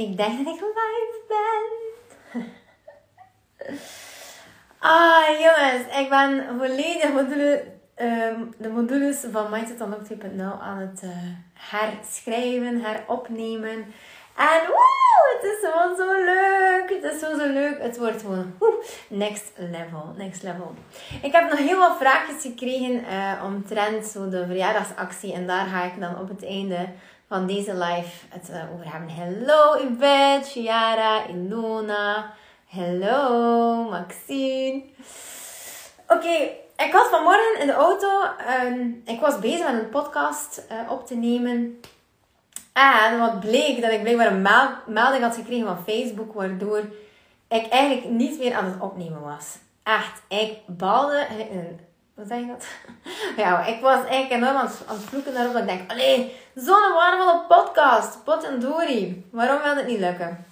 Ik denk dat ik live ben. ah, jongens. Ik ben volledig ehm, de modules van Mindset Unlocked 2.0 aan het uh, herschrijven, heropnemen. En woe, het is gewoon zo leuk. Het is zo, zo leuk. Het wordt gewoon next level. Next level. Ik heb nog heel wat vraagjes gekregen uh, omtrent zo de verjaardagsactie. En daar ga ik dan op het einde van deze live het uh, over hebben. Hello Yvette, Chiara, Ilona. Hello Maxine. Oké, ik was vanmorgen in de auto. Um, ik was bezig met een podcast uh, op te nemen. En wat bleek dat ik blijkbaar een melding had gekregen van Facebook, waardoor ik eigenlijk niet meer aan het opnemen was. Echt, ik balde. Hoe zeg je dat? Ja, ik was eigenlijk enorm aan het, vloeken daarop. Dat ik denk, allee, zo'n waardevolle podcast. Pot en dorie. Waarom wil het niet lukken?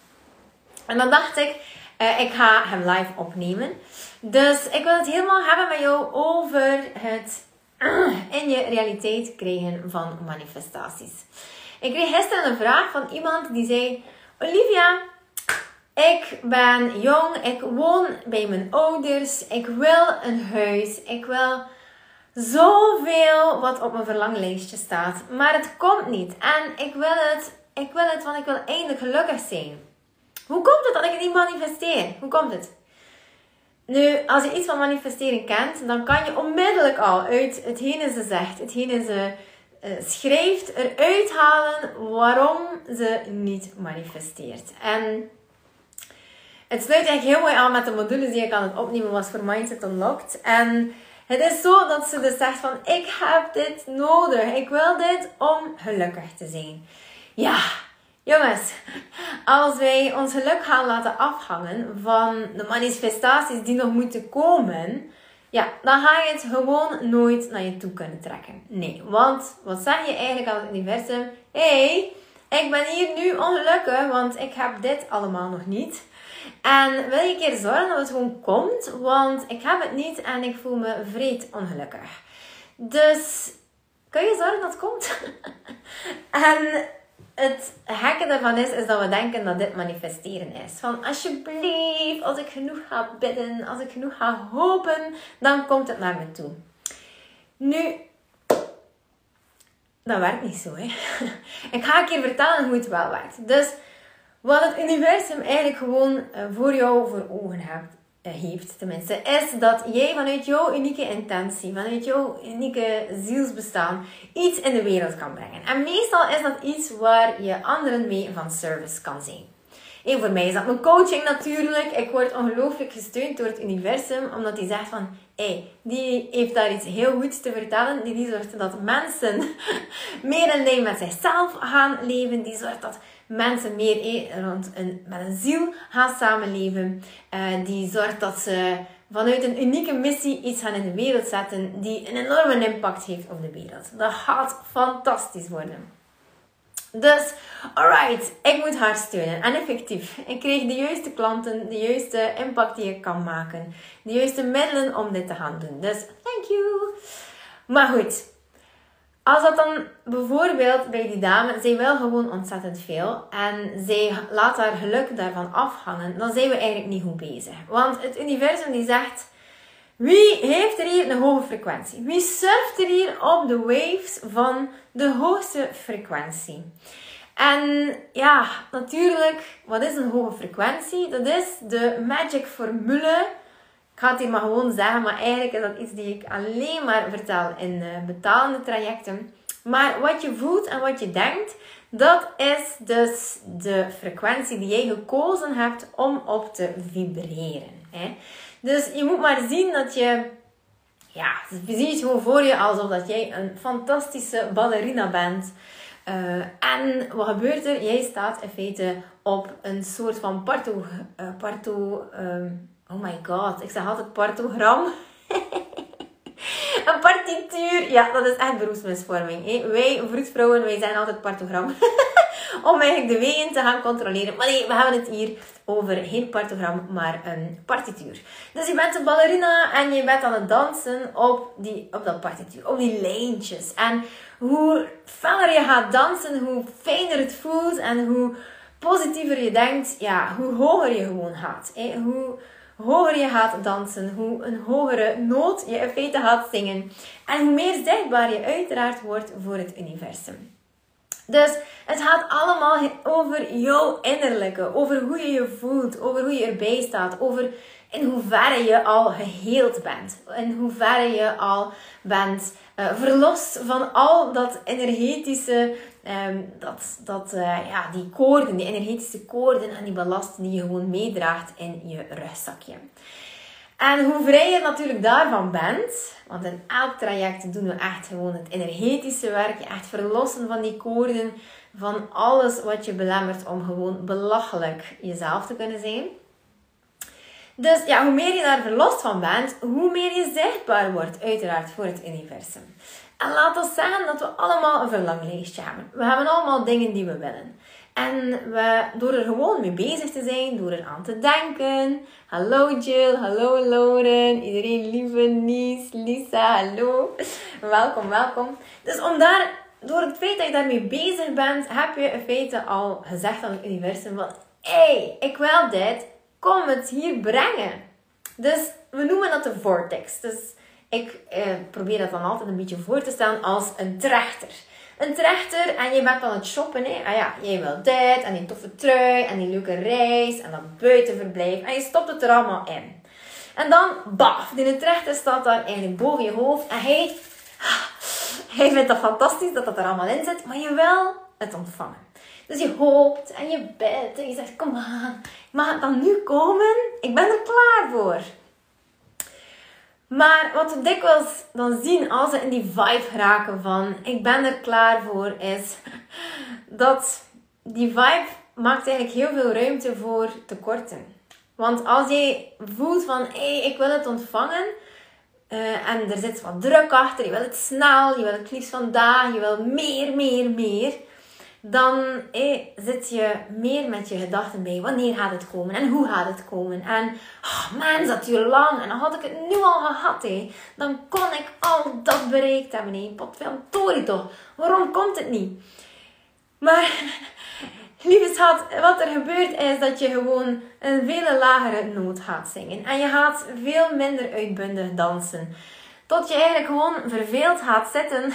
En dan dacht ik, uh, ik ga hem live opnemen. Dus ik wil het helemaal hebben met jou over het in je realiteit krijgen van manifestaties. Ik kreeg gisteren een vraag van iemand die zei: Olivia, ik ben jong, ik woon bij mijn ouders, ik wil een huis, ik wil zoveel wat op mijn verlanglijstje staat, maar het komt niet. En ik wil het, ik wil het, want ik wil eindelijk gelukkig zijn. Hoe komt het dat ik het niet manifesteer? Hoe komt het? Nu, als je iets van manifesteren kent, dan kan je onmiddellijk al uit hetgene ze zegt, hetgene ze uh, schrijft, eruit halen waarom ze niet manifesteert. En het sluit eigenlijk heel mooi aan met de modules die ik aan het opnemen was voor Mindset Unlocked. En het is zo dat ze dus zegt van, ik heb dit nodig. Ik wil dit om gelukkig te zijn. Ja, jongens, als wij ons geluk gaan laten afhangen van de manifestaties die nog moeten komen, ja, dan ga je het gewoon nooit naar je toe kunnen trekken. Nee, want wat zeg je eigenlijk aan het universum? Hé, hey, ik ben hier nu ongelukkig, want ik heb dit allemaal nog niet. En wil je een keer zorgen dat het gewoon komt, want ik heb het niet en ik voel me vreed ongelukkig. Dus kun je zorgen dat het komt? en het gekke daarvan is, is dat we denken dat dit manifesteren is. Van alsjeblieft, als ik genoeg ga bidden, als ik genoeg ga hopen, dan komt het naar me toe. Nu, dat werkt niet zo, hè. Ik ga een keer vertellen hoe het wel werkt. Dus, wat het universum eigenlijk gewoon eh, voor jou voor ogen eh, heeft, tenminste, is dat jij vanuit jouw unieke intentie, vanuit jouw unieke zielsbestaan, iets in de wereld kan brengen. En meestal is dat iets waar je anderen mee van service kan zijn. En voor mij is dat mijn coaching natuurlijk. Ik word ongelooflijk gesteund door het universum, omdat hij zegt van, hey, die heeft daar iets heel goeds te vertellen. Die, die zorgt dat mensen meer in lijn met zichzelf gaan leven. Die zorgt dat mensen meer rond een, met een ziel gaan samenleven. Uh, die zorgt dat ze vanuit een unieke missie iets gaan in de wereld zetten die een enorme impact heeft op de wereld. Dat gaat fantastisch worden. Dus, alright, ik moet haar steunen. En effectief, ik kreeg de juiste klanten, de juiste impact die ik kan maken, de juiste middelen om dit te gaan doen. Dus, thank you. Maar goed, als dat dan bijvoorbeeld bij die dame, zij wil gewoon ontzettend veel en zij laat haar geluk daarvan afhangen, dan zijn we eigenlijk niet goed bezig. Want het universum die zegt, wie heeft er hier een hoge frequentie? Wie surft er hier op de waves van de hoogste frequentie? En ja, natuurlijk, wat is een hoge frequentie? Dat is de magic formule ik ga het hier maar gewoon zeggen, maar eigenlijk is dat iets die ik alleen maar vertel in betalende trajecten. Maar wat je voelt en wat je denkt, dat is dus de frequentie die jij gekozen hebt om op te vibreren. Hè? Dus je moet maar zien dat je, ja, je ziet het gewoon voor je alsof dat jij een fantastische ballerina bent. Uh, en wat gebeurt er? Jij staat in feite op een soort van parto, uh, parto um, Oh my god, ik zeg altijd partogram. een partituur. Ja, dat is echt beroepsmisvorming. Hè? Wij vroedvrouwen, wij zijn altijd partogram. Om eigenlijk de weeën te gaan controleren. Maar nee, we hebben het hier over geen partogram, maar een partituur. Dus je bent een ballerina en je bent aan het dansen op, die, op dat partituur. Op die lijntjes. En hoe feller je gaat dansen, hoe fijner het voelt. En hoe positiever je denkt, ja, hoe hoger je gewoon gaat. Hè? Hoe hoger je gaat dansen, hoe een hogere noot je in feite gaat zingen. En hoe meer zichtbaar je uiteraard wordt voor het universum. Dus het gaat allemaal over jouw innerlijke, over hoe je je voelt, over hoe je erbij staat, over in hoeverre je al geheeld bent, in hoeverre je al bent uh, verlost van al dat energetische, um, dat, dat, uh, ja, die koorden, die energetische koorden en die ballast die je gewoon meedraagt in je rugzakje. En hoe vrij je natuurlijk daarvan bent, want in elk traject doen we echt gewoon het energetische werk, echt verlossen van die koorden, van alles wat je belemmert om gewoon belachelijk jezelf te kunnen zijn. Dus ja, hoe meer je daar verlost van bent, hoe meer je zichtbaar wordt, uiteraard, voor het universum. En laat ons zeggen dat we allemaal een verlanglijstje hebben. We hebben allemaal dingen die we willen. En door er gewoon mee bezig te zijn, door er aan te denken. Hallo Jill, hallo Lauren, iedereen lieve Nies, Lisa, hallo. Welkom, welkom. Dus om daar, door het feit dat je daarmee bezig bent, heb je in feite al gezegd aan het universum van... Hé, hey, ik wil dit, kom het hier brengen. Dus we noemen dat de vortex. Dus ik eh, probeer dat dan altijd een beetje voor te stellen als een trechter. Een trechter en je bent aan het shoppen. Hè? Ah ja, jij wil dit en die toffe trui en die leuke reis en dat buitenverblijf. En je stopt het er allemaal in. En dan, baf, die trechter staat daar eigenlijk boven je hoofd. En hij, hij vindt dat fantastisch dat dat er allemaal in zit. Maar je wil het ontvangen. Dus je hoopt en je bidt en je zegt, kom aan, mag het dan nu komen? Ik ben er klaar voor. Maar wat we dikwijls dan zien als we in die vibe raken van ik ben er klaar voor, is dat die vibe maakt eigenlijk heel veel ruimte voor tekorten. Want als je voelt van hé, ik wil het ontvangen uh, en er zit wat druk achter, je wil het snel, je wil het liefst vandaag, je wil meer, meer, meer dan eh, zit je meer met je gedachten bij. Wanneer gaat het komen? En hoe gaat het komen? En oh man, dat duurt lang. En dan had ik het nu al gehad. Dan kon ik al dat bereikt hebben. Hé. Potverdorie toch. Waarom komt het niet? Maar, lieve schat, wat er gebeurt is dat je gewoon een veel lagere noot gaat zingen. En je gaat veel minder uitbundig dansen. Tot je eigenlijk gewoon verveeld gaat zitten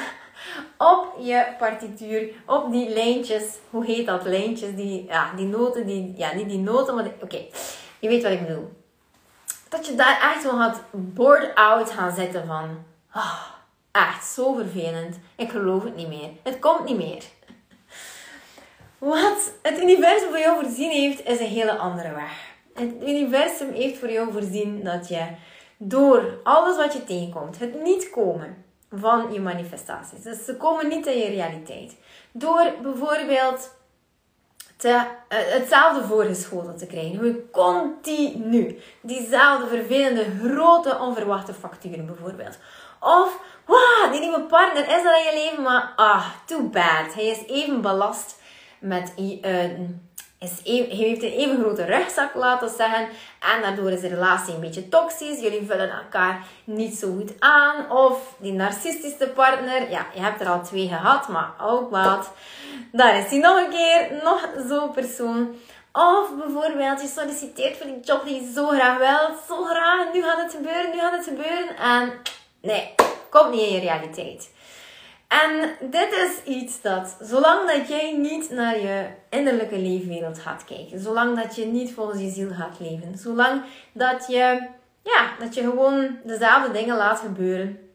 op je partituur, op die lijntjes. Hoe heet dat? Lijntjes, die, ja, die noten, die, ja, niet die noten, maar oké, je weet wat ik bedoel. Dat je daar echt wel gaat bored out gaan zitten van, oh, echt zo vervelend. Ik geloof het niet meer. Het komt niet meer. Wat het universum voor jou voorzien heeft, is een hele andere weg. Het universum heeft voor jou voorzien dat je door alles wat je tegenkomt, het niet komen, van je manifestaties. Dus ze komen niet in je realiteit. Door bijvoorbeeld te, uh, hetzelfde voorgeschoteld te krijgen. Hoe continu diezelfde vervelende, grote, onverwachte facturen bijvoorbeeld. Of, wow, die nieuwe partner is er in je leven, maar ah, too bad. Hij is even belast met... Uh, is heeft een even grote rugzak, laten zeggen. En daardoor is de relatie een beetje toxisch. Jullie vullen elkaar niet zo goed aan. Of die narcistische partner. Ja, je hebt er al twee gehad, maar ook wat. Daar is hij nog een keer. Nog zo'n persoon. Of bijvoorbeeld, je solliciteert voor die job die je zo graag wilt. Zo graag, nu gaat het gebeuren, nu gaat het gebeuren. En nee, komt niet in je realiteit. En dit is iets dat, zolang dat jij niet naar je innerlijke leefwereld gaat kijken, zolang dat je niet volgens je ziel gaat leven, zolang dat je, ja, dat je gewoon dezelfde dingen laat gebeuren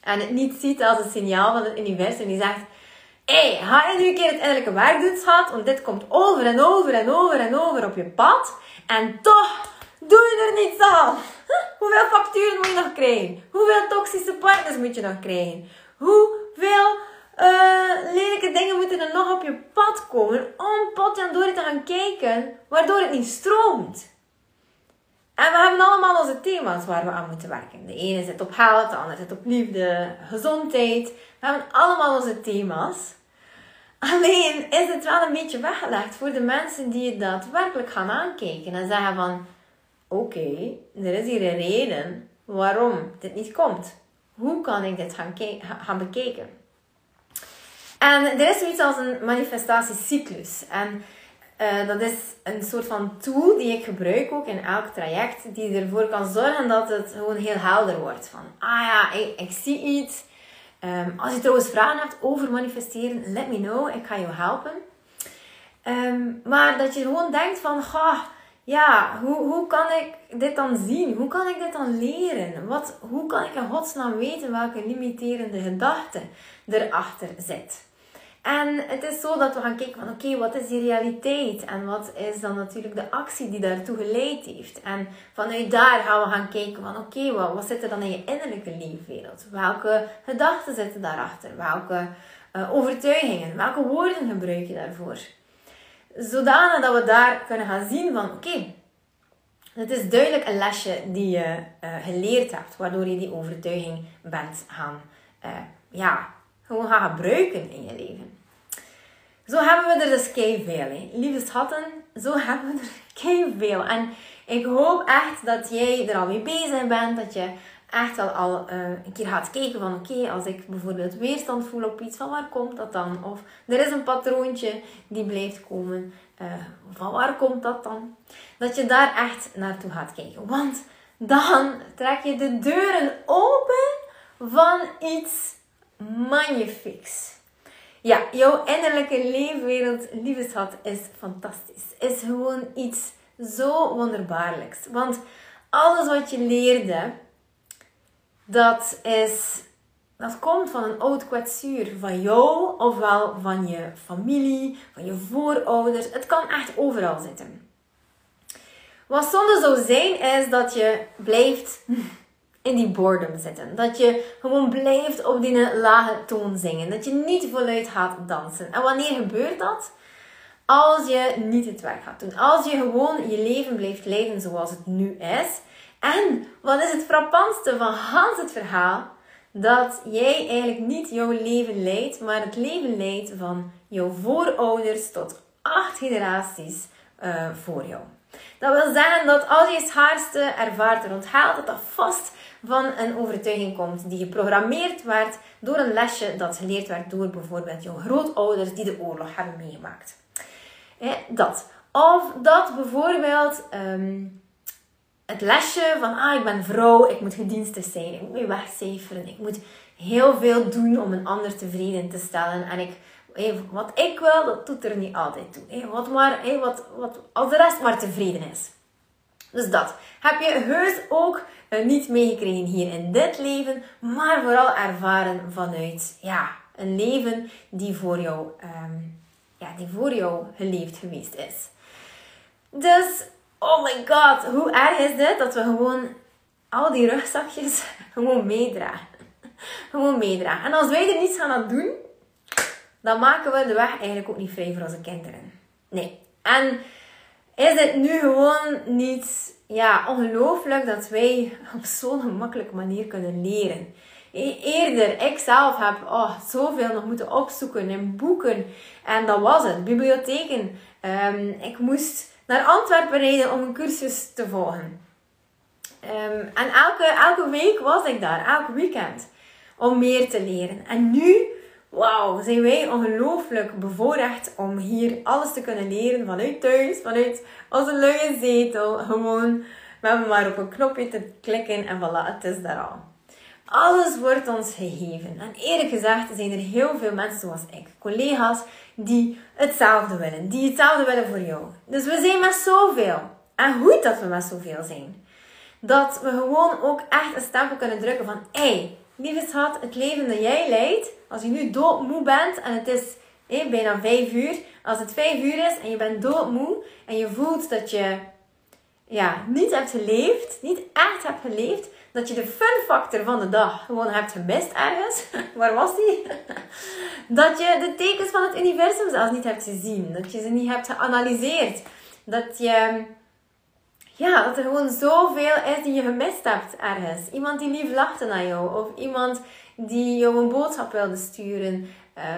en het niet ziet als een signaal van het universum die zegt, hé, hey, ga je nu een keer het innerlijke werk doen, want dit komt over en over en over en over op je pad en toch doe je er niets aan. Hoeveel facturen moet je nog krijgen? Hoeveel toxische partners moet je nog krijgen? Hoeveel uh, lelijke dingen moeten er nog op je pad komen om door te gaan kijken, waardoor het niet stroomt? En we hebben allemaal onze thema's waar we aan moeten werken. De ene zit op geld, de andere zit op liefde, gezondheid. We hebben allemaal onze thema's. Alleen is het wel een beetje weggelegd voor de mensen die het daadwerkelijk gaan aankijken en zeggen van oké, er is hier een reden waarom dit niet komt. Hoe kan ik dit gaan, gaan bekijken? En er is zoiets als een manifestatiecyclus. En Uh, dat is een soort van tool die ik gebruik ook in elk traject, die ervoor kan zorgen dat het gewoon heel helder wordt. Van, ah ja, ik, ik zie iets. Um, als je trouwens vragen hebt over manifesteren, let me know, ik ga je helpen. Um, maar dat je gewoon denkt van, ga, ja, hoe, hoe kan ik dit dan zien? Hoe kan ik dit dan leren? Wat, hoe kan ik in godsnaam weten welke limiterende gedachte erachter zit? En het is zo dat we gaan kijken van oké, wat is die realiteit? En wat is dan natuurlijk de actie die daartoe geleid heeft? En vanuit daar gaan we gaan kijken van oké, wat, wat zit er dan in je innerlijke leefwereld? Welke gedachten zitten daarachter? Welke uh, overtuigingen? Welke woorden gebruik je daarvoor? Zodanig dat we daar kunnen gaan zien van oké, het is duidelijk een lesje die je uh, geleerd hebt, waardoor je die overtuiging bent gaan, uh, ja, gewoon gaan gebruiken in je leven. Zo hebben we er dus kei veel. Lieve schatten, zo hebben we er kei veel. En ik hoop echt dat jij er al mee bezig bent, dat je echt al, al uh, een keer gaat kijken van oké, als ik bijvoorbeeld weerstand voel op iets, van waar komt dat dan? Of er is een patroontje die blijft komen, uh, van waar komt dat dan? Dat je daar echt naartoe gaat kijken. Want dan trek je de deuren open van iets magnifieks. Ja, jouw innerlijke leefwereld, lieve schat, is fantastisch. Is gewoon iets zo wonderbaarlijks. Want alles wat je leerde, dat is dat komt van een oud kwetsuur van jou, ofwel van je familie, van je voorouders. Het kan echt overal zitten. Wat zonde zou zijn, is dat je blijft in die boredom zitten. Dat je gewoon blijft op die lage toon zingen. Dat je niet voluit gaat dansen. En wanneer gebeurt dat? Als je niet het werk gaat doen. Als je gewoon je leven blijft leiden zoals het nu is. En wat is het frappantste van Hans het verhaal? Dat jij eigenlijk niet jouw leven leidt, maar het leven leidt van jouw voorouders tot acht generaties uh, voor jou. Dat wil zeggen dat als je schaarste ervaart en onthaalt, dat dat vast van een overtuiging komt die geprogrammeerd werd door een lesje dat geleerd werd door bijvoorbeeld jouw grootouders die de oorlog hebben meegemaakt. dat. Of dat bijvoorbeeld ehm, het lesje van ah, ik ben vrouw, ik moet gedienstig zijn, ik moet wegcijferen, ik moet heel veel doen om een ander tevreden te stellen en ik wat ik wil, dat doet er niet altijd toe. wat maar, wat, wat, als de rest maar tevreden is. Dus dat. Heb je heus ook uh, niet meegekregen hier in dit leven, maar vooral ervaren vanuit ja, een leven die voor jou, um, ja, die voor jou geleefd geweest is. Dus, oh my god, hoe erg is dit dat we gewoon al die rugzakjes gewoon meedragen. Gewoon meedragen. En als wij er niets gaan doen, dan maken we de weg eigenlijk ook niet vrij voor onze kinderen. Nee. En is het nu gewoon niet ja, ongelooflijk dat wij op zo'n gemakkelijke manier kunnen leren? E-, eerder, ik zelf heb oh, zoveel nog moeten opzoeken in boeken. En dat was het. Bibliotheken. Um, ik moest naar Antwerpen rijden om een cursus te volgen. Um, en elke, elke week was ik daar, elk weekend, om meer te leren. En nu wauw, zijn wij ongelooflijk bevoorrecht om hier alles te kunnen leren vanuit thuis, vanuit onze luie zetel. Gewoon, hebben maar op een knopje te klikken en voilà, het is daar al. Alles wordt ons gegeven. En eerlijk gezegd zijn er heel veel mensen zoals ik, collega's, die hetzelfde willen. Die hetzelfde willen voor jou. Dus we zijn met zoveel. En goed dat we met zoveel zijn. Dat we gewoon ook echt een stempel kunnen drukken van, hé, hey, lieve schat, het leven dat jij leidt, als je nu doodmoe bent en het is bijna vijf uur, als het vijf uur is en je bent doodmoe en je voelt dat je ja, niet hebt geleefd, niet echt hebt geleefd, dat je de fun factor van de dag gewoon hebt gemist ergens. Waar was die? dat je de tekens van het universum zelfs niet hebt gezien. Dat je ze niet hebt geanalyseerd. Dat je ja, dat er gewoon zoveel is die je gemist hebt ergens. Iemand die lief lachte naar jou. Of iemand die jou een boodschap wilde sturen.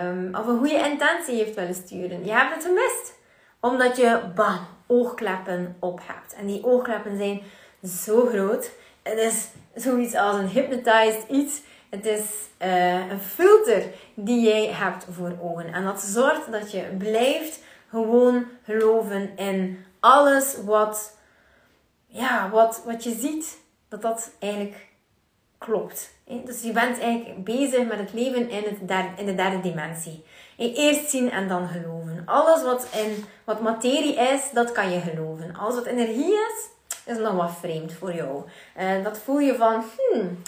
Um, of een goede intentie heeft willen sturen. Je hebt het gemist. Omdat je, bam, oogkleppen op hebt. En die oogkleppen zijn zo groot. Het is zoiets als een hypnotized iets. Het is uh, een filter die jij hebt voor ogen. En dat zorgt dat je blijft gewoon geloven in alles wat, ja, wat, wat je ziet, dat dat eigenlijk klopt. Dus je bent eigenlijk bezig met het leven in, het in de derde dimensie. Eerst zien en dan geloven. Alles wat, in, wat materie is, dat kan je geloven. Alles wat energie is, is nog wat vreemd voor jou. Uh, dat voel je van, hmm,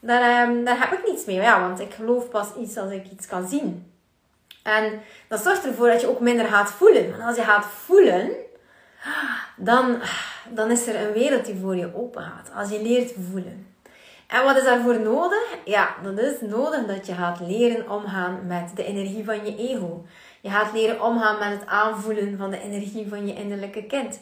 daar, um, daar heb ik niets mee. Ja, want ik geloof pas iets als ik iets kan zien. En dat zorgt ervoor dat je ook minder gaat voelen. Want als je gaat voelen, dan, dan is er een wereld die voor je open gaat. Als je leert voelen. En wat is daarvoor nodig? Ja, dat is nodig dat je gaat leren omgaan met de energie van je ego. Je gaat leren omgaan met het aanvoelen van de energie van je innerlijke kind.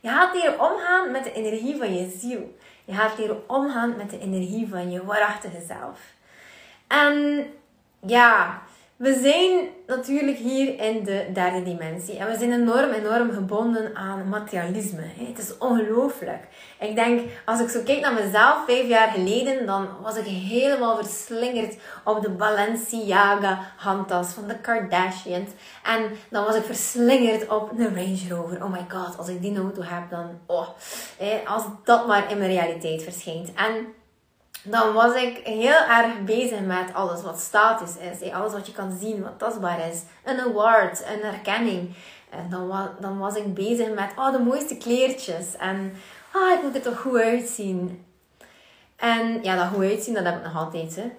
Je gaat leren omgaan met de energie van je ziel. Je gaat leren omgaan met de energie van je waarachtige zelf. En ja, we zijn natuurlijk hier in de derde dimensie en we zijn enorm, enorm gebonden aan materialisme. Het is ongelooflijk. Ik denk, als ik zo kijk naar mezelf vijf jaar geleden, dan was ik helemaal verslingerd op de Balenciaga handtas van de Kardashians. En dan was ik verslingerd op een Range Rover. Oh my god, als ik die auto heb, dan, oh, als dat maar in mijn realiteit verschijnt. En dan was ik heel erg bezig met alles wat status is. Alles wat je kan zien, wat tastbaar is. Een award, een erkenning. En dan, dan was ik bezig met oh, de mooiste kleertjes. En ah, ik moet er toch goed uitzien. En ja, dat goed uitzien, dat heb ik nog altijd. Hè.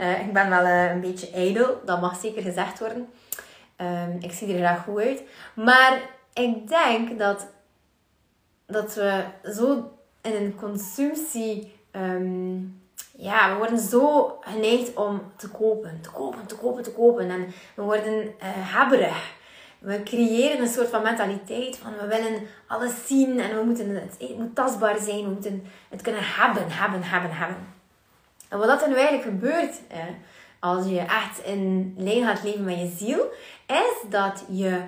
uh, ik ben wel uh, een beetje ijdel, dat mag zeker gezegd worden. Um, ik zie er graag goed uit. Maar ik denk dat, dat we zo in een consumptie Ehm, ja, we worden zo geneigd om te kopen, te kopen, te kopen, te kopen. En we worden uh. We creëren een soort van mentaliteit van we willen alles zien en we moeten het, moet tastbaar zijn, we moeten het kunnen hebben, hebben, hebben, hebben. En wat er nu eigenlijk gebeurt, als je echt in lijn gaat leven met je ziel, is dat je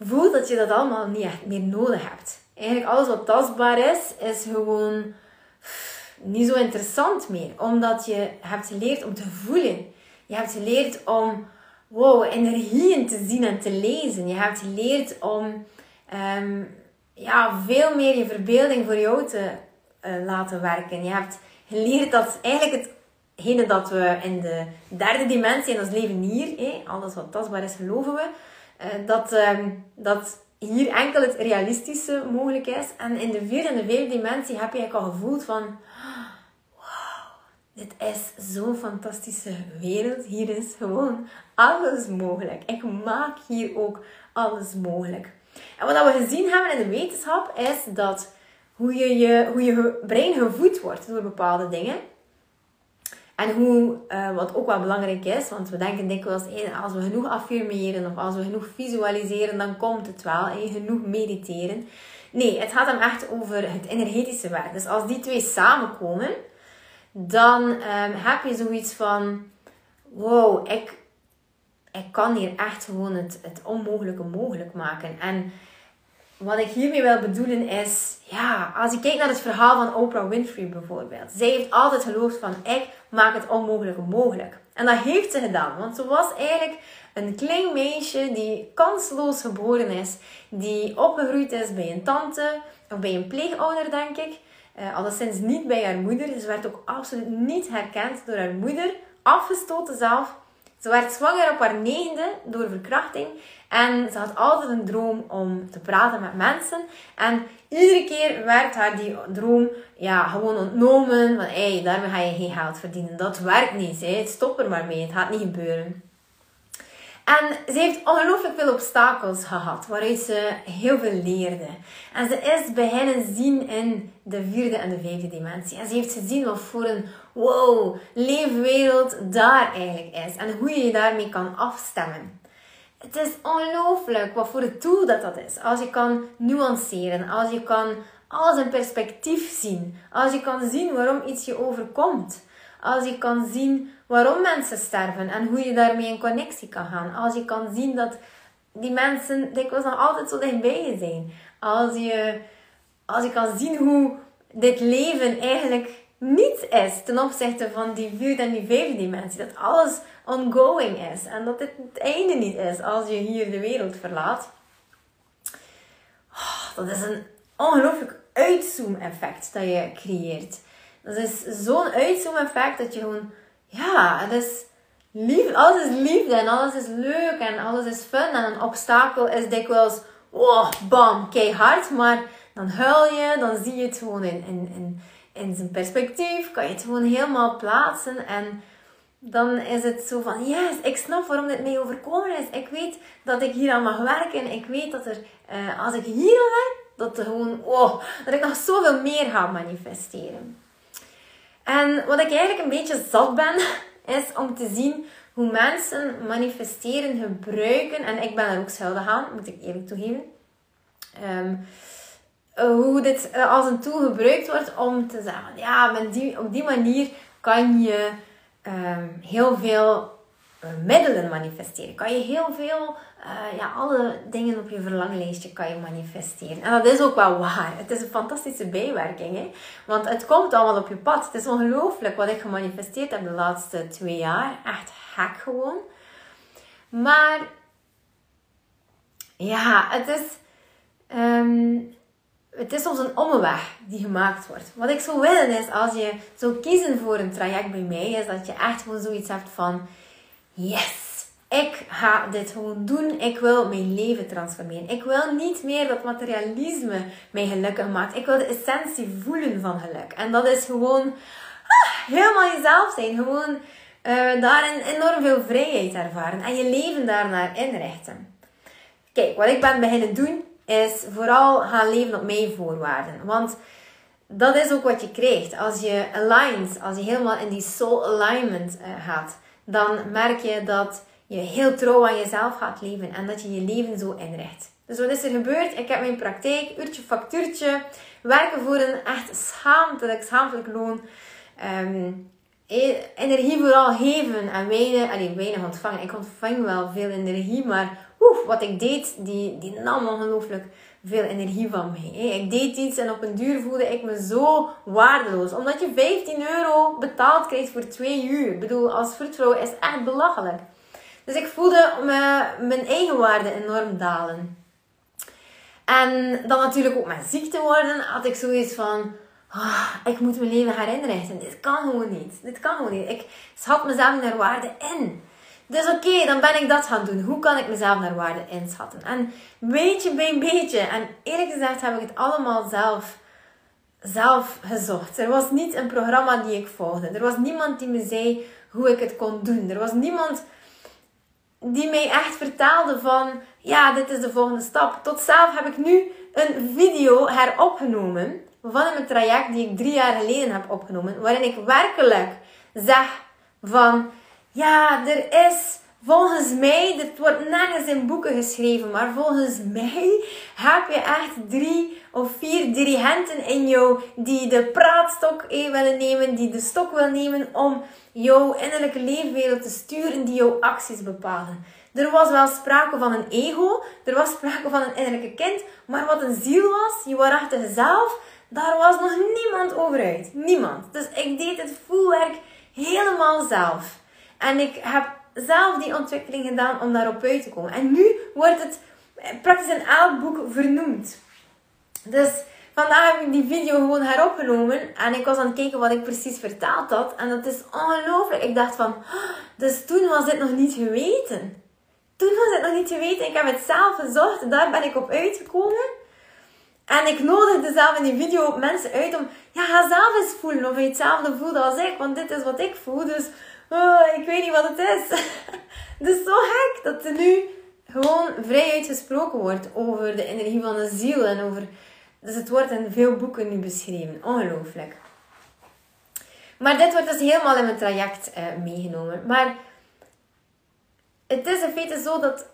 voelt dat je dat allemaal niet echt meer nodig hebt. Eigenlijk alles wat tastbaar is, is gewoon niet zo interessant meer. Omdat je hebt geleerd om te voelen. Je hebt geleerd om wow, energieën te zien en te lezen. Je hebt geleerd om ehm, ja, veel meer je verbeelding voor jou te uh, laten werken. Je hebt geleerd dat eigenlijk hetgene dat we in de derde dimensie in ons leven hier, alles wat tastbaar is, geloven we, uh, dat, um, dat hier enkel het realistische mogelijk is. En in de vierde en de vijfde dimensie heb je al gevoeld van dit is zo'n fantastische wereld. Hier is gewoon alles mogelijk. Ik maak hier ook alles mogelijk. En wat we gezien hebben in de wetenschap is dat hoe je, je, hoe je brein gevoed wordt door bepaalde dingen. En hoe, uh, wat ook wel belangrijk is, want we denken dikwijls, hey, als we genoeg affirmeren of als we genoeg visualiseren, dan komt het wel. Hey, genoeg mediteren. Nee, het gaat hem echt over het energetische werk. Dus als die twee samenkomen, dan um, heb je zoiets van: wow, ik, ik kan hier echt gewoon het, het onmogelijke mogelijk maken. En wat ik hiermee wil bedoelen is, ja, als je kijkt naar het verhaal van Oprah Winfrey bijvoorbeeld. Zij heeft altijd geloofd van, ik maak het onmogelijke mogelijk. En dat heeft ze gedaan, want ze was eigenlijk een klein meisje die kansloos geboren is, die opgegroeid is bij een tante of bij een pleegouder, denk ik. Uh, alleszins niet bij haar moeder. Ze werd ook absoluut niet herkend door haar moeder. Afgestoten zelf. Ze werd zwanger op haar negende door verkrachting. En ze had altijd een droom om te praten met mensen. En iedere keer werd haar die droom ja, gewoon ontnomen. Van, hey, daarmee ga je geen geld verdienen. Dat werkt niet. Hè. Stop er maar mee. Het gaat niet gebeuren. En ze heeft ongelooflijk veel obstakels gehad, waaruit ze heel veel leerde. En ze is beginnen zien in de vierde en de vijfde dimensie. En ze heeft gezien wat voor een wow, leefwereld daar eigenlijk is. En hoe je je daarmee kan afstemmen. Het is ongelooflijk wat voor een tool dat dat is. Als je kan nuanceren, als je kan alles in perspectief zien, als je kan zien waarom iets je overkomt. Als je kan zien waarom mensen sterven en hoe je daarmee in connectie kan gaan. Als je kan zien dat die mensen dikwijls nog altijd zo dichtbij je zijn. Als je, als je kan zien hoe dit leven eigenlijk niet is ten opzichte van die vierde en die vijfde dimensie. Dat alles ongoing is en dat dit het einde niet is als je hier de wereld verlaat. Oh, dat is een ongelooflijk uitzoom-effect dat je creëert. Dat is zo'n uitzoom-effect dat je gewoon, ja, het lief, alles is liefde en alles is leuk en alles is fun. En een obstakel is dikwijls, oh, bam, keihard, maar dan huil je, dan zie je het gewoon in, in, in, in zijn perspectief, kan je het gewoon helemaal plaatsen en dan is het zo van, yes, ik snap waarom dit mee overkomen is. Ik weet dat ik hier aan mag werken. Ik weet dat er, uh, als ik hier aan werk, dat, er gewoon, oh, dat ik nog zoveel meer ga manifesteren. En wat ik eigenlijk een beetje zat ben, is om te zien hoe mensen manifesteren gebruiken. En ik ben er ook schuldig aan, moet ik eerlijk toegeven. Um, hoe dit eh, als een tool gebruikt wordt om te zeggen, ja, op die manier kan je um, heel veel middelen manifesteren. Kan je heel veel, uh, ja, alle dingen op je verlanglijstje kan je manifesteren. En dat is ook wel waar. Het is een fantastische bijwerking. Hè? Want het komt allemaal op je pad. Het is ongelooflijk wat ik gemanifesteerd heb de laatste twee jaar. Echt gek gewoon. Maar ja, het is... Um, het is soms een omweg die gemaakt wordt. Wat ik zou willen is, als je zou kiezen voor een traject bij mij, is dat je echt gewoon zoiets hebt van, yes, ik ga dit gewoon doen. Ik wil mijn leven transformeren. Ik wil niet meer dat materialisme mij gelukkig maakt. Ik wil de essentie voelen van geluk. En dat is gewoon ah, helemaal jezelf zijn. Gewoon uh, daarin enorm veel vrijheid ervaren. En je leven daarnaar inrichten. Kijk, wat ik ben beginnen doen is vooral gaan leven op mijn voorwaarden. Want dat is ook wat je krijgt. Als je aligned, als je helemaal in die soul alignment uh, gaat, dan merk je dat je heel trouw aan jezelf gaat leven en dat je je leven zo inricht. Dus wat is er gebeurd? Ik heb mijn praktijk, uurtje factuurtje, werken voor een echt schaamtelijk, schaamtelijk loon. Um, energie vooral geven en weinig, allee, weinig ontvangen. Ik ontvang wel veel energie, maar oef, wat ik deed, die, die nam ongelooflijk veel energie van mij. Ik deed iets en op een duur voelde ik me zo waardeloos. Omdat je 15 euro betaald krijgt voor twee uur. Ik bedoel, als vroedvrouw is echt belachelijk. Dus ik voelde me, mijn eigen waarde enorm dalen. En dan natuurlijk ook met ziek te worden, had ik zoiets van... Oh, ik moet mijn leven gaan. Dit kan gewoon niet. Dit kan gewoon niet. Ik schat mezelf naar waarde in. Dus oké, dan ben ik dat gaan doen. Hoe kan ik mezelf naar waarde inschatten? En beetje bij beetje. En eerlijk gezegd heb ik het allemaal zelf, zelf gezocht. Er was niet een programma die ik volgde. Er was niemand die me zei hoe ik het kon doen. Er was niemand die mij echt vertelde van... Ja, dit is de volgende stap. Tot zelf heb ik nu een video heropgenomen van een traject die ik drie jaar geleden heb opgenomen. Waarin ik werkelijk zeg van ja, er is volgens mij, dit wordt nergens in boeken geschreven, maar volgens mij heb je echt drie of vier dirigenten in jou die de praatstok willen nemen, die de stok willen nemen om jouw innerlijke leefwereld te sturen, die jouw acties bepalen. Er was wel sprake van een ego, er was sprake van een innerlijke kind, maar wat een ziel was, je waarachtige zelf, daar was nog niemand over uit. Niemand. Dus ik deed het voelwerk helemaal zelf. En ik heb zelf die ontwikkeling gedaan om daarop uit te komen. En nu wordt het praktisch in elk boek vernoemd. Dus vandaag heb ik die video gewoon heropgenomen. En ik was aan het kijken wat ik precies vertaald had. En dat is ongelooflijk. Ik dacht van, dus toen was dit nog niet geweten. Toen was het nog niet geweten. Ik heb het zelf gezocht. Daar ben ik op uitgekomen. En ik nodigde zelf in die video mensen uit om, ja, ga zelf eens voelen of je hetzelfde voelt als ik. Want dit is wat ik voel. Dus oh, ik weet niet wat het is. het is zo gek dat er nu gewoon vrij uitgesproken wordt over de energie van de ziel. En over, dus het wordt in veel boeken nu beschreven. Ongelooflijk. Maar dit wordt dus helemaal in mijn traject uh, meegenomen. Maar het is in feite zo dat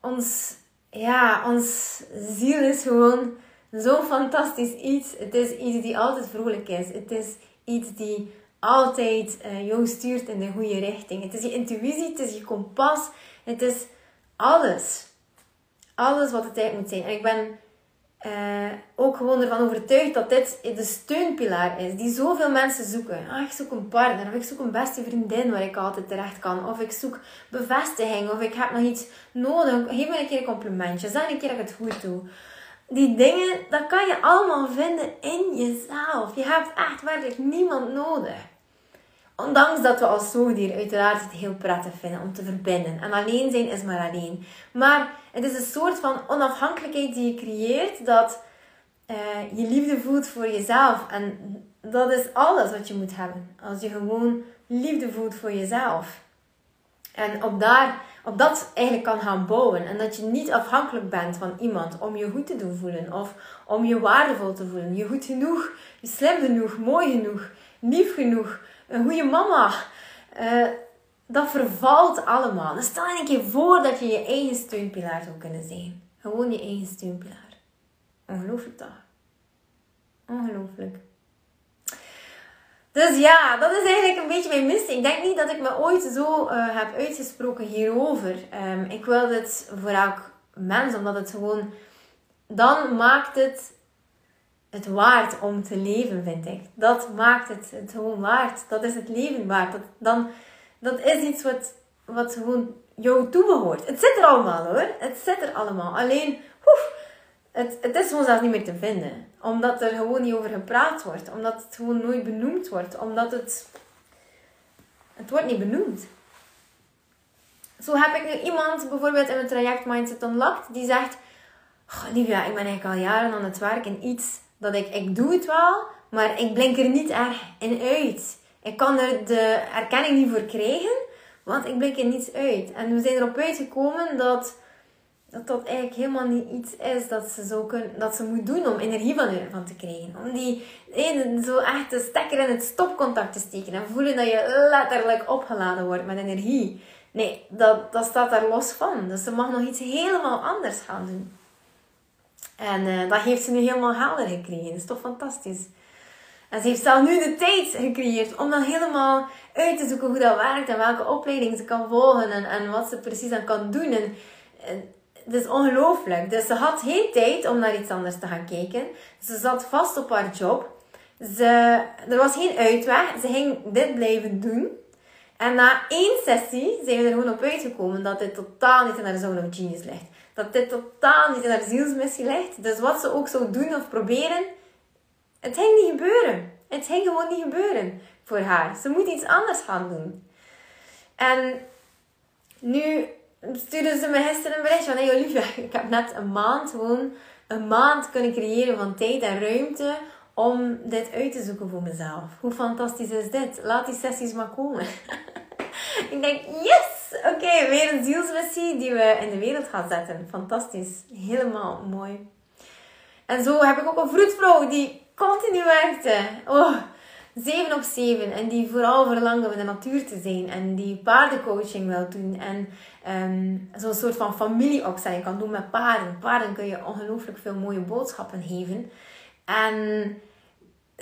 ons, ja, ons ziel is gewoon zo'n fantastisch iets. Het is iets die altijd vrolijk is. Het is iets die altijd uh, jou stuurt in de goede richting. Het is je intuïtie, het is je kompas, het is alles. Alles wat het tijd moet zijn. En ik ben uh, ook gewoon ervan overtuigd dat dit de steunpilaar is die zoveel mensen zoeken. Ah, ik zoek een partner, of ik zoek een beste vriendin waar ik altijd terecht kan, of ik zoek bevestiging, of ik heb nog iets nodig. Geef me een keer een complimentje, zeg een keer dat ik het goed doe. Die dingen, dat kan je allemaal vinden in jezelf. Je hebt echt werkelijk niemand nodig. Ondanks dat we als zoogdier uiteraard het heel prettig vinden om te verbinden. En alleen zijn is maar alleen. Maar het is een soort van onafhankelijkheid die je creëert dat uh, je liefde voelt voor jezelf. En dat is alles wat je moet hebben. Als je gewoon liefde voelt voor jezelf. En op, daar, op dat eigenlijk kan gaan bouwen. En dat je niet afhankelijk bent van iemand om je goed te doen voelen. Of om je waardevol te voelen. Je goed genoeg, je slim genoeg, mooi genoeg, lief genoeg een goede mama. Uh, dat vervalt allemaal. Dus stel je een keer voor dat je je eigen steunpilaar zou kunnen zijn. Gewoon je eigen steunpilaar. Ongelooflijk toch? Ongelooflijk. Dus ja, dat is eigenlijk een beetje mijn missie. Ik denk niet dat ik me ooit zo uh, heb uitgesproken hierover. Um, ik wil dit voor elk mens, omdat het gewoon... Dan maakt het het waard om te leven, vind ik. Dat maakt het, het gewoon waard. Dat is het leven waard. Dat, dan, dat is iets wat, wat gewoon jou toebehoort. Het zit er allemaal hoor. Het zit er allemaal. Alleen, oef, het, het is gewoon zelfs niet meer te vinden. Omdat er gewoon niet over gepraat wordt. Omdat het gewoon nooit benoemd wordt. Omdat het... Het wordt niet benoemd. Zo heb ik nu iemand bijvoorbeeld in het traject Mindset Unlocked. Die zegt... Oh, ik ben eigenlijk al jaren aan het werk in iets dat ik, ik doe het wel, maar ik blink er niet erg in uit. Ik kan er de erkenning niet voor krijgen, want ik blink er niets uit. En we zijn erop uitgekomen dat dat, dat eigenlijk helemaal niet iets is dat ze, zo kunnen, dat ze moet doen om energie van, van te krijgen. Om die zo echt de stekker in het stopcontact te steken en voelen dat je letterlijk opgeladen wordt met energie. Nee, dat, dat staat daar los van. Dus ze mag nog iets helemaal anders gaan doen. En uh, dat heeft ze nu helemaal helder gekregen. Dat is toch fantastisch. En ze heeft zelf nu de tijd gecreëerd om dan helemaal uit te zoeken hoe dat werkt en welke opleiding ze kan volgen en, en wat ze precies aan kan doen. En, het is ongelooflijk. Dus ze had geen tijd om naar iets anders te gaan kijken. Ze zat vast op haar job. Ze, er was geen uitweg. Ze ging dit blijven doen. En na één sessie zijn we er gewoon op uitgekomen dat dit totaal niet in haar zone of genius ligt dat dit totaal niet in haar zielsmissie ligt. Dus wat ze ook zou doen of proberen, het ging niet gebeuren. Het ging gewoon niet gebeuren voor haar. Ze moet iets anders gaan doen. En nu stuurde ze me gisteren een bericht van... Hey Olivia, ik heb net een maand gewoon... Een maand kunnen creëren van tijd en ruimte om dit uit te zoeken voor mezelf. Hoe fantastisch is dit? Laat die sessies maar komen. ik denk, yes! Oké, weer een zielsmissie die we in de wereld gaan zetten. Fantastisch. Helemaal mooi. En zo heb ik ook een vroedvrouw die continu werkte. Oh, 7 op 7. En die vooral verlangde met de natuur te zijn. En die paardencoaching wil doen. En um, zo'n soort van familieopstelling kan doen met paarden. Paarden kun je ongelooflijk veel mooie boodschappen geven. En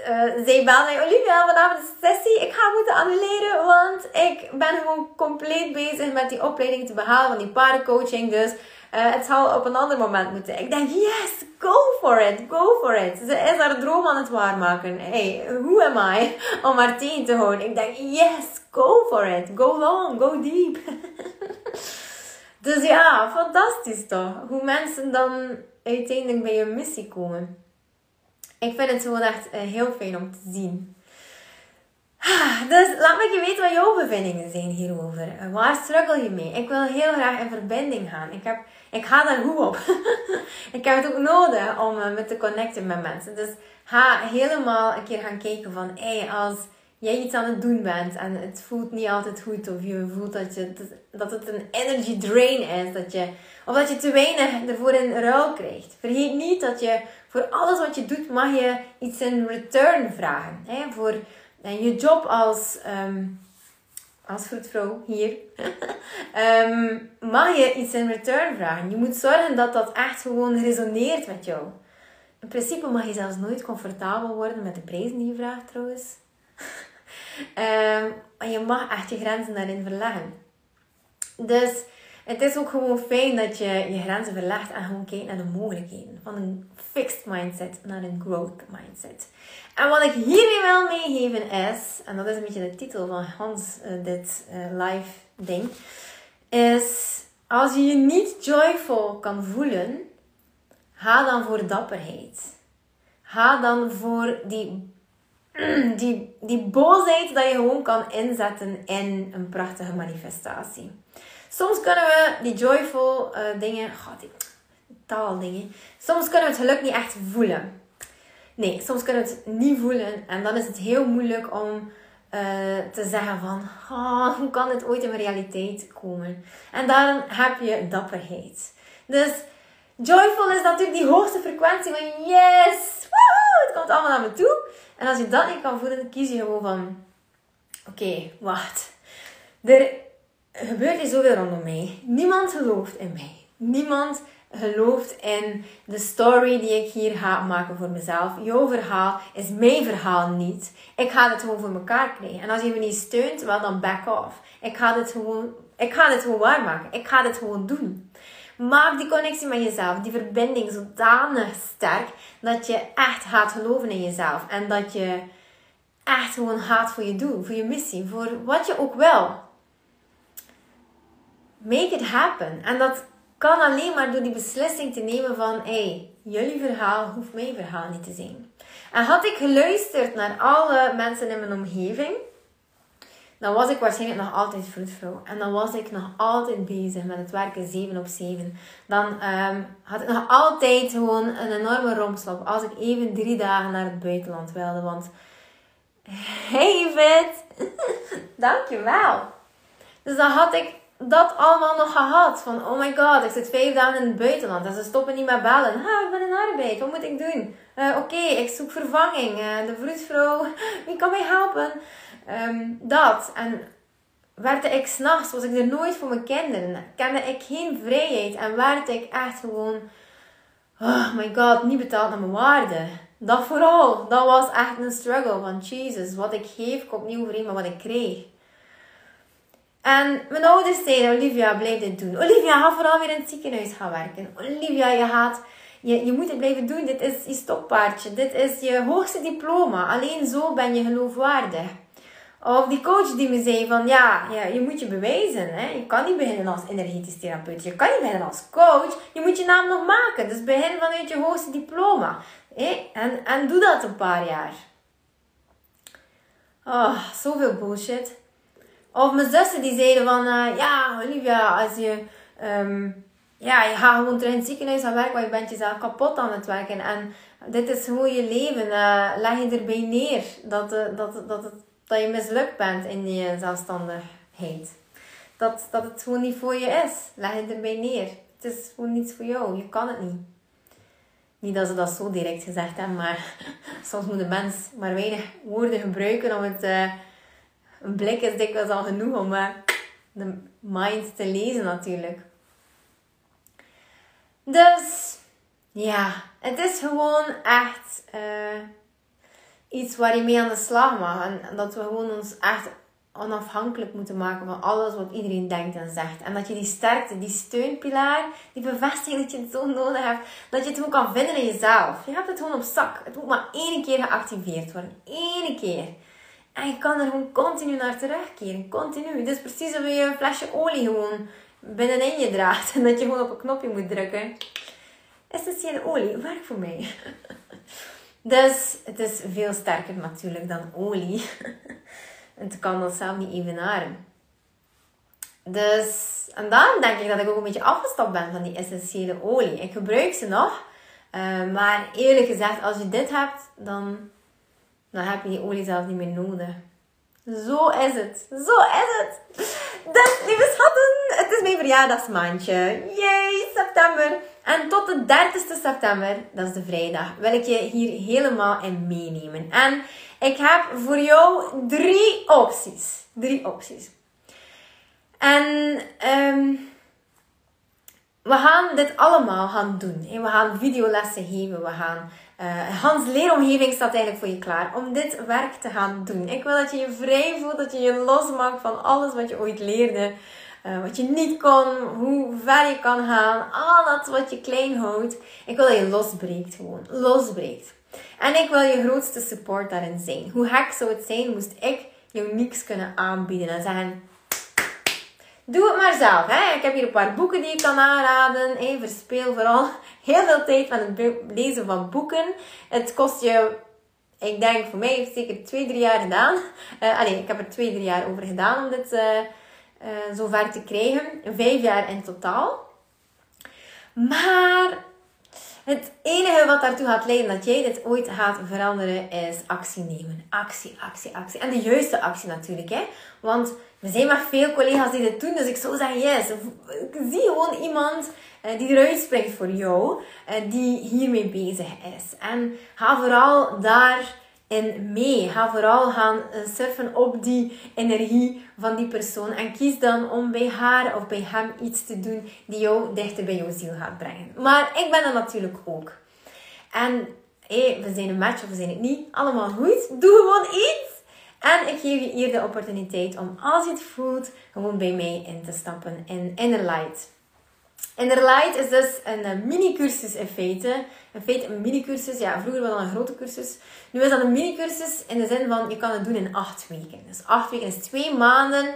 uh, mij, Olivia, vanavond is de sessie. Ik ga moeten annuleren, want ik ben gewoon compleet bezig met die opleiding te behalen van die paardencoaching. Dus uh, het zal op een ander moment moeten. Ik denk, yes, go for it, go for it. Ze is haar droom aan het waarmaken. Hey, who am I om haar te houden? Ik denk, yes, go for it. Go long, go deep. dus ja, fantastisch toch? Hoe mensen dan uiteindelijk bij hun missie komen. Ik vind het gewoon echt uh, heel fijn om te zien. Ah, dus laat me weten wat jouw bevindingen zijn hierover. Uh, waar struggle je mee? Ik wil heel graag in verbinding gaan. Ik, heb, ik ga daar goed op. ik heb het ook nodig om uh, me te connecten met mensen. Dus ga helemaal een keer gaan kijken van... Hey, als jij iets aan het doen bent en het voelt niet altijd goed... Of je voelt dat, je, dat het een energy drain is. Dat je, of dat je te weinig ervoor in ruil krijgt. Vergeet niet dat je voor alles wat je doet mag je iets in return vragen. Hè? Voor uh, je job als, um, als vroedvrouw hier um, mag je iets in return vragen. Je moet zorgen dat dat echt gewoon resoneert met jou. In principe mag je zelfs nooit comfortabel worden met de prijzen die je vraagt trouwens. um, je mag echt je grenzen daarin verleggen. Dus Het is ook gewoon fijn dat je je grenzen verlegt en gewoon kijkt naar de mogelijkheden. Van een fixed mindset naar een growth mindset. En wat ik hiermee wil meegeven is, en dat is een beetje de titel van Hans, uh, dit uh, live ding, is als je je niet joyful kan voelen, ga dan voor dapperheid. Ga dan voor die, die, die boosheid dat je gewoon kan inzetten in een prachtige manifestatie. Soms kunnen we die joyful uh, dingen, god, die taaldingen, soms kunnen we het geluk niet echt voelen. Nee, soms kunnen we het niet voelen en dan is het heel moeilijk om uh, te zeggen van, oh, hoe kan het ooit in mijn realiteit komen? En dan heb je dapperheid. Dus joyful is natuurlijk die hoogste frequentie van yes, woehoe, het komt allemaal naar me toe. En als je dat niet kan voelen, kies je gewoon van, oké, wacht. Er gebeurt hier zoveel rondom mij. Niemand gelooft in mij. Niemand gelooft in de story die ik hier ga maken voor mezelf. Jouw verhaal is mijn verhaal niet. Ik ga het gewoon voor elkaar krijgen. En als je me niet steunt, wel dan back off. Ik ga dit gewoon, ik ga dit gewoon waarmaken. Ik ga dit gewoon doen. Maak die connectie met jezelf, die verbinding zodanig sterk dat je echt gaat geloven in jezelf. En dat je echt gewoon gaat voor je doel, voor je missie, voor wat je ook wil. Make it happen. En dat kan alleen maar door die beslissing te nemen van, hey, jullie verhaal hoeft mijn verhaal niet te zijn. En had ik geluisterd naar alle mensen in mijn omgeving, dan was ik waarschijnlijk nog altijd vroedvrouw. En dan was ik nog altijd bezig met het werken 7 op 7. Dan um, had ik nog altijd gewoon een enorme rompslap als ik even drie dagen naar het buitenland wilde. Want, hey Vit, dankjewel. Dus dan had ik dat allemaal nog gehad. Van, oh my god, ik zit vijf dagen in het buitenland. En ze stoppen niet met bellen. Ha, ik ben in arbeid. Wat moet ik doen? Uh, Oké, ik zoek vervanging. Uh, de vroedvrouw, wie kan mij helpen? Um, dat. En werd ik s'nachts, was ik er nooit voor mijn kinderen. Kende ik geen vrijheid. En werd ik echt gewoon, oh my god, niet betaald naar mijn waarde. Dat vooral. Dat was echt een struggle. Van Jesus, wat ik geef komt niet overeen met wat ik kreeg. En mijn ouders zeiden, Olivia, blijf dit doen. Olivia, ga vooral weer in het ziekenhuis gaan werken. Olivia, je gaat... Je, je moet het blijven doen. Dit is je stokpaardje. Dit is je hoogste diploma. Alleen zo ben je geloofwaardig. Of die coach die me zei van ja, ja je moet je bewijzen. Hè? Je kan niet beginnen als energetisch therapeut. Je kan niet beginnen als coach. Je moet je naam nog maken. Dus begin vanuit je hoogste diploma. Hè? En, en doe dat een paar jaar. Oh, zoveel bullshit. Of mijn zussen die zeiden van, uh, ja Olivia, als je, um, ja, je gaat gewoon terug in het ziekenhuis aan werken, want je bent jezelf kapot aan het werken. En dit is gewoon je leven. Uh, leg je erbij neer dat, uh, dat, dat, dat je mislukt bent in je zelfstandigheid. Dat, dat het gewoon niet voor je is. Leg je erbij neer. Het is gewoon niets voor jou. Je kan het niet. Niet dat ze dat zo direct gezegd hebben, maar soms moet een mens maar weinig woorden gebruiken om het een blik is dikwijls al genoeg om uh, de mind te lezen natuurlijk. Dus ja, het is gewoon echt uh, iets waar je mee aan de slag mag. En dat we gewoon ons echt onafhankelijk moeten maken van alles wat iedereen denkt en zegt. En dat je die sterkte, die steunpilaar, die bevestiging dat je het zo nodig hebt, dat je het gewoon kan vinden in jezelf. Je hebt het gewoon op zak. Het moet maar één keer geactiveerd worden. Eén keer. En je kan er gewoon continu naar terugkeren. Continu. Het is precies alsof je een flesje olie gewoon binnenin je draagt. En dat je gewoon op een knopje moet drukken. Essentiële olie, werkt voor mij. Dus het is veel sterker natuurlijk dan olie. En het kan dat zelf niet evenaren. Dus, en dan denk ik dat ik ook een beetje afgestapt ben van die essentiële olie. Ik gebruik ze nog. Uh, maar eerlijk gezegd, als je dit hebt, dan dan heb je die olie zelf niet meer nodig. Zo is het. Zo is het. Dus, lieve schatten, het is mijn verjaardagsmaandje. Yay, september. En tot de 30ste september, dat is de vrijdag, wil ik je hier helemaal in meenemen. En ik heb voor jou drie opties. Drie opties. En um, we gaan dit allemaal gaan doen. We gaan videolessen geven. We gaan uh, Hans leeromgeving staat eigenlijk voor je klaar om dit werk te gaan doen. Ik wil dat je je vrij voelt, dat je je losmaakt van alles wat je ooit leerde. uh, wat je niet kon, hoe ver je kan gaan, al dat wat je klein houdt. Ik wil dat je losbreekt gewoon, losbreekt. En ik wil je grootste support daarin zijn. Hoe gek zou het zijn, moest ik jou niks kunnen aanbieden en zeggen... Doe het maar zelf. Hè? Ik heb hier een paar boeken die ik kan aanraden. Hey, verspeel vooral heel veel tijd met het lezen van boeken. Het kost je, ik denk voor mij heeft het zeker twee, drie jaar gedaan. Uh, allee, ik heb er twee, drie jaar over gedaan om dit uh, uh, zover te krijgen. Vijf jaar in totaal. Maar het enige wat daartoe gaat leiden dat jij dit ooit gaat veranderen is actie nemen. Actie, actie, actie. En de juiste actie natuurlijk. Hè? Want we zijn maar veel collega's die dit doen. Dus ik zou zeggen, yes. Zie gewoon iemand uh, die eruit springt voor jou. Uh, die hiermee bezig is. En ga vooral daar in mee. Ga vooral gaan eh, surfen op die energie van die persoon. En kies dan om bij haar of bij hem iets te doen die jou dichter bij jouw ziel gaat brengen. Maar ik ben er natuurlijk ook. En hey, we zijn een match of we zijn het niet. Allemaal goed. Doe gewoon iets. En ik geef je hier de opportuniteit om als je het voelt, gewoon bij mij in te stappen in Inner Light. Inner Light is dus een eh, mini-cursus in feite. In feite een mini-cursus. Ja, vroeger was dat een grote cursus. Nu is dat een mini-cursus in de zin van je kan het doen in acht weken. Dus acht weken is twee maanden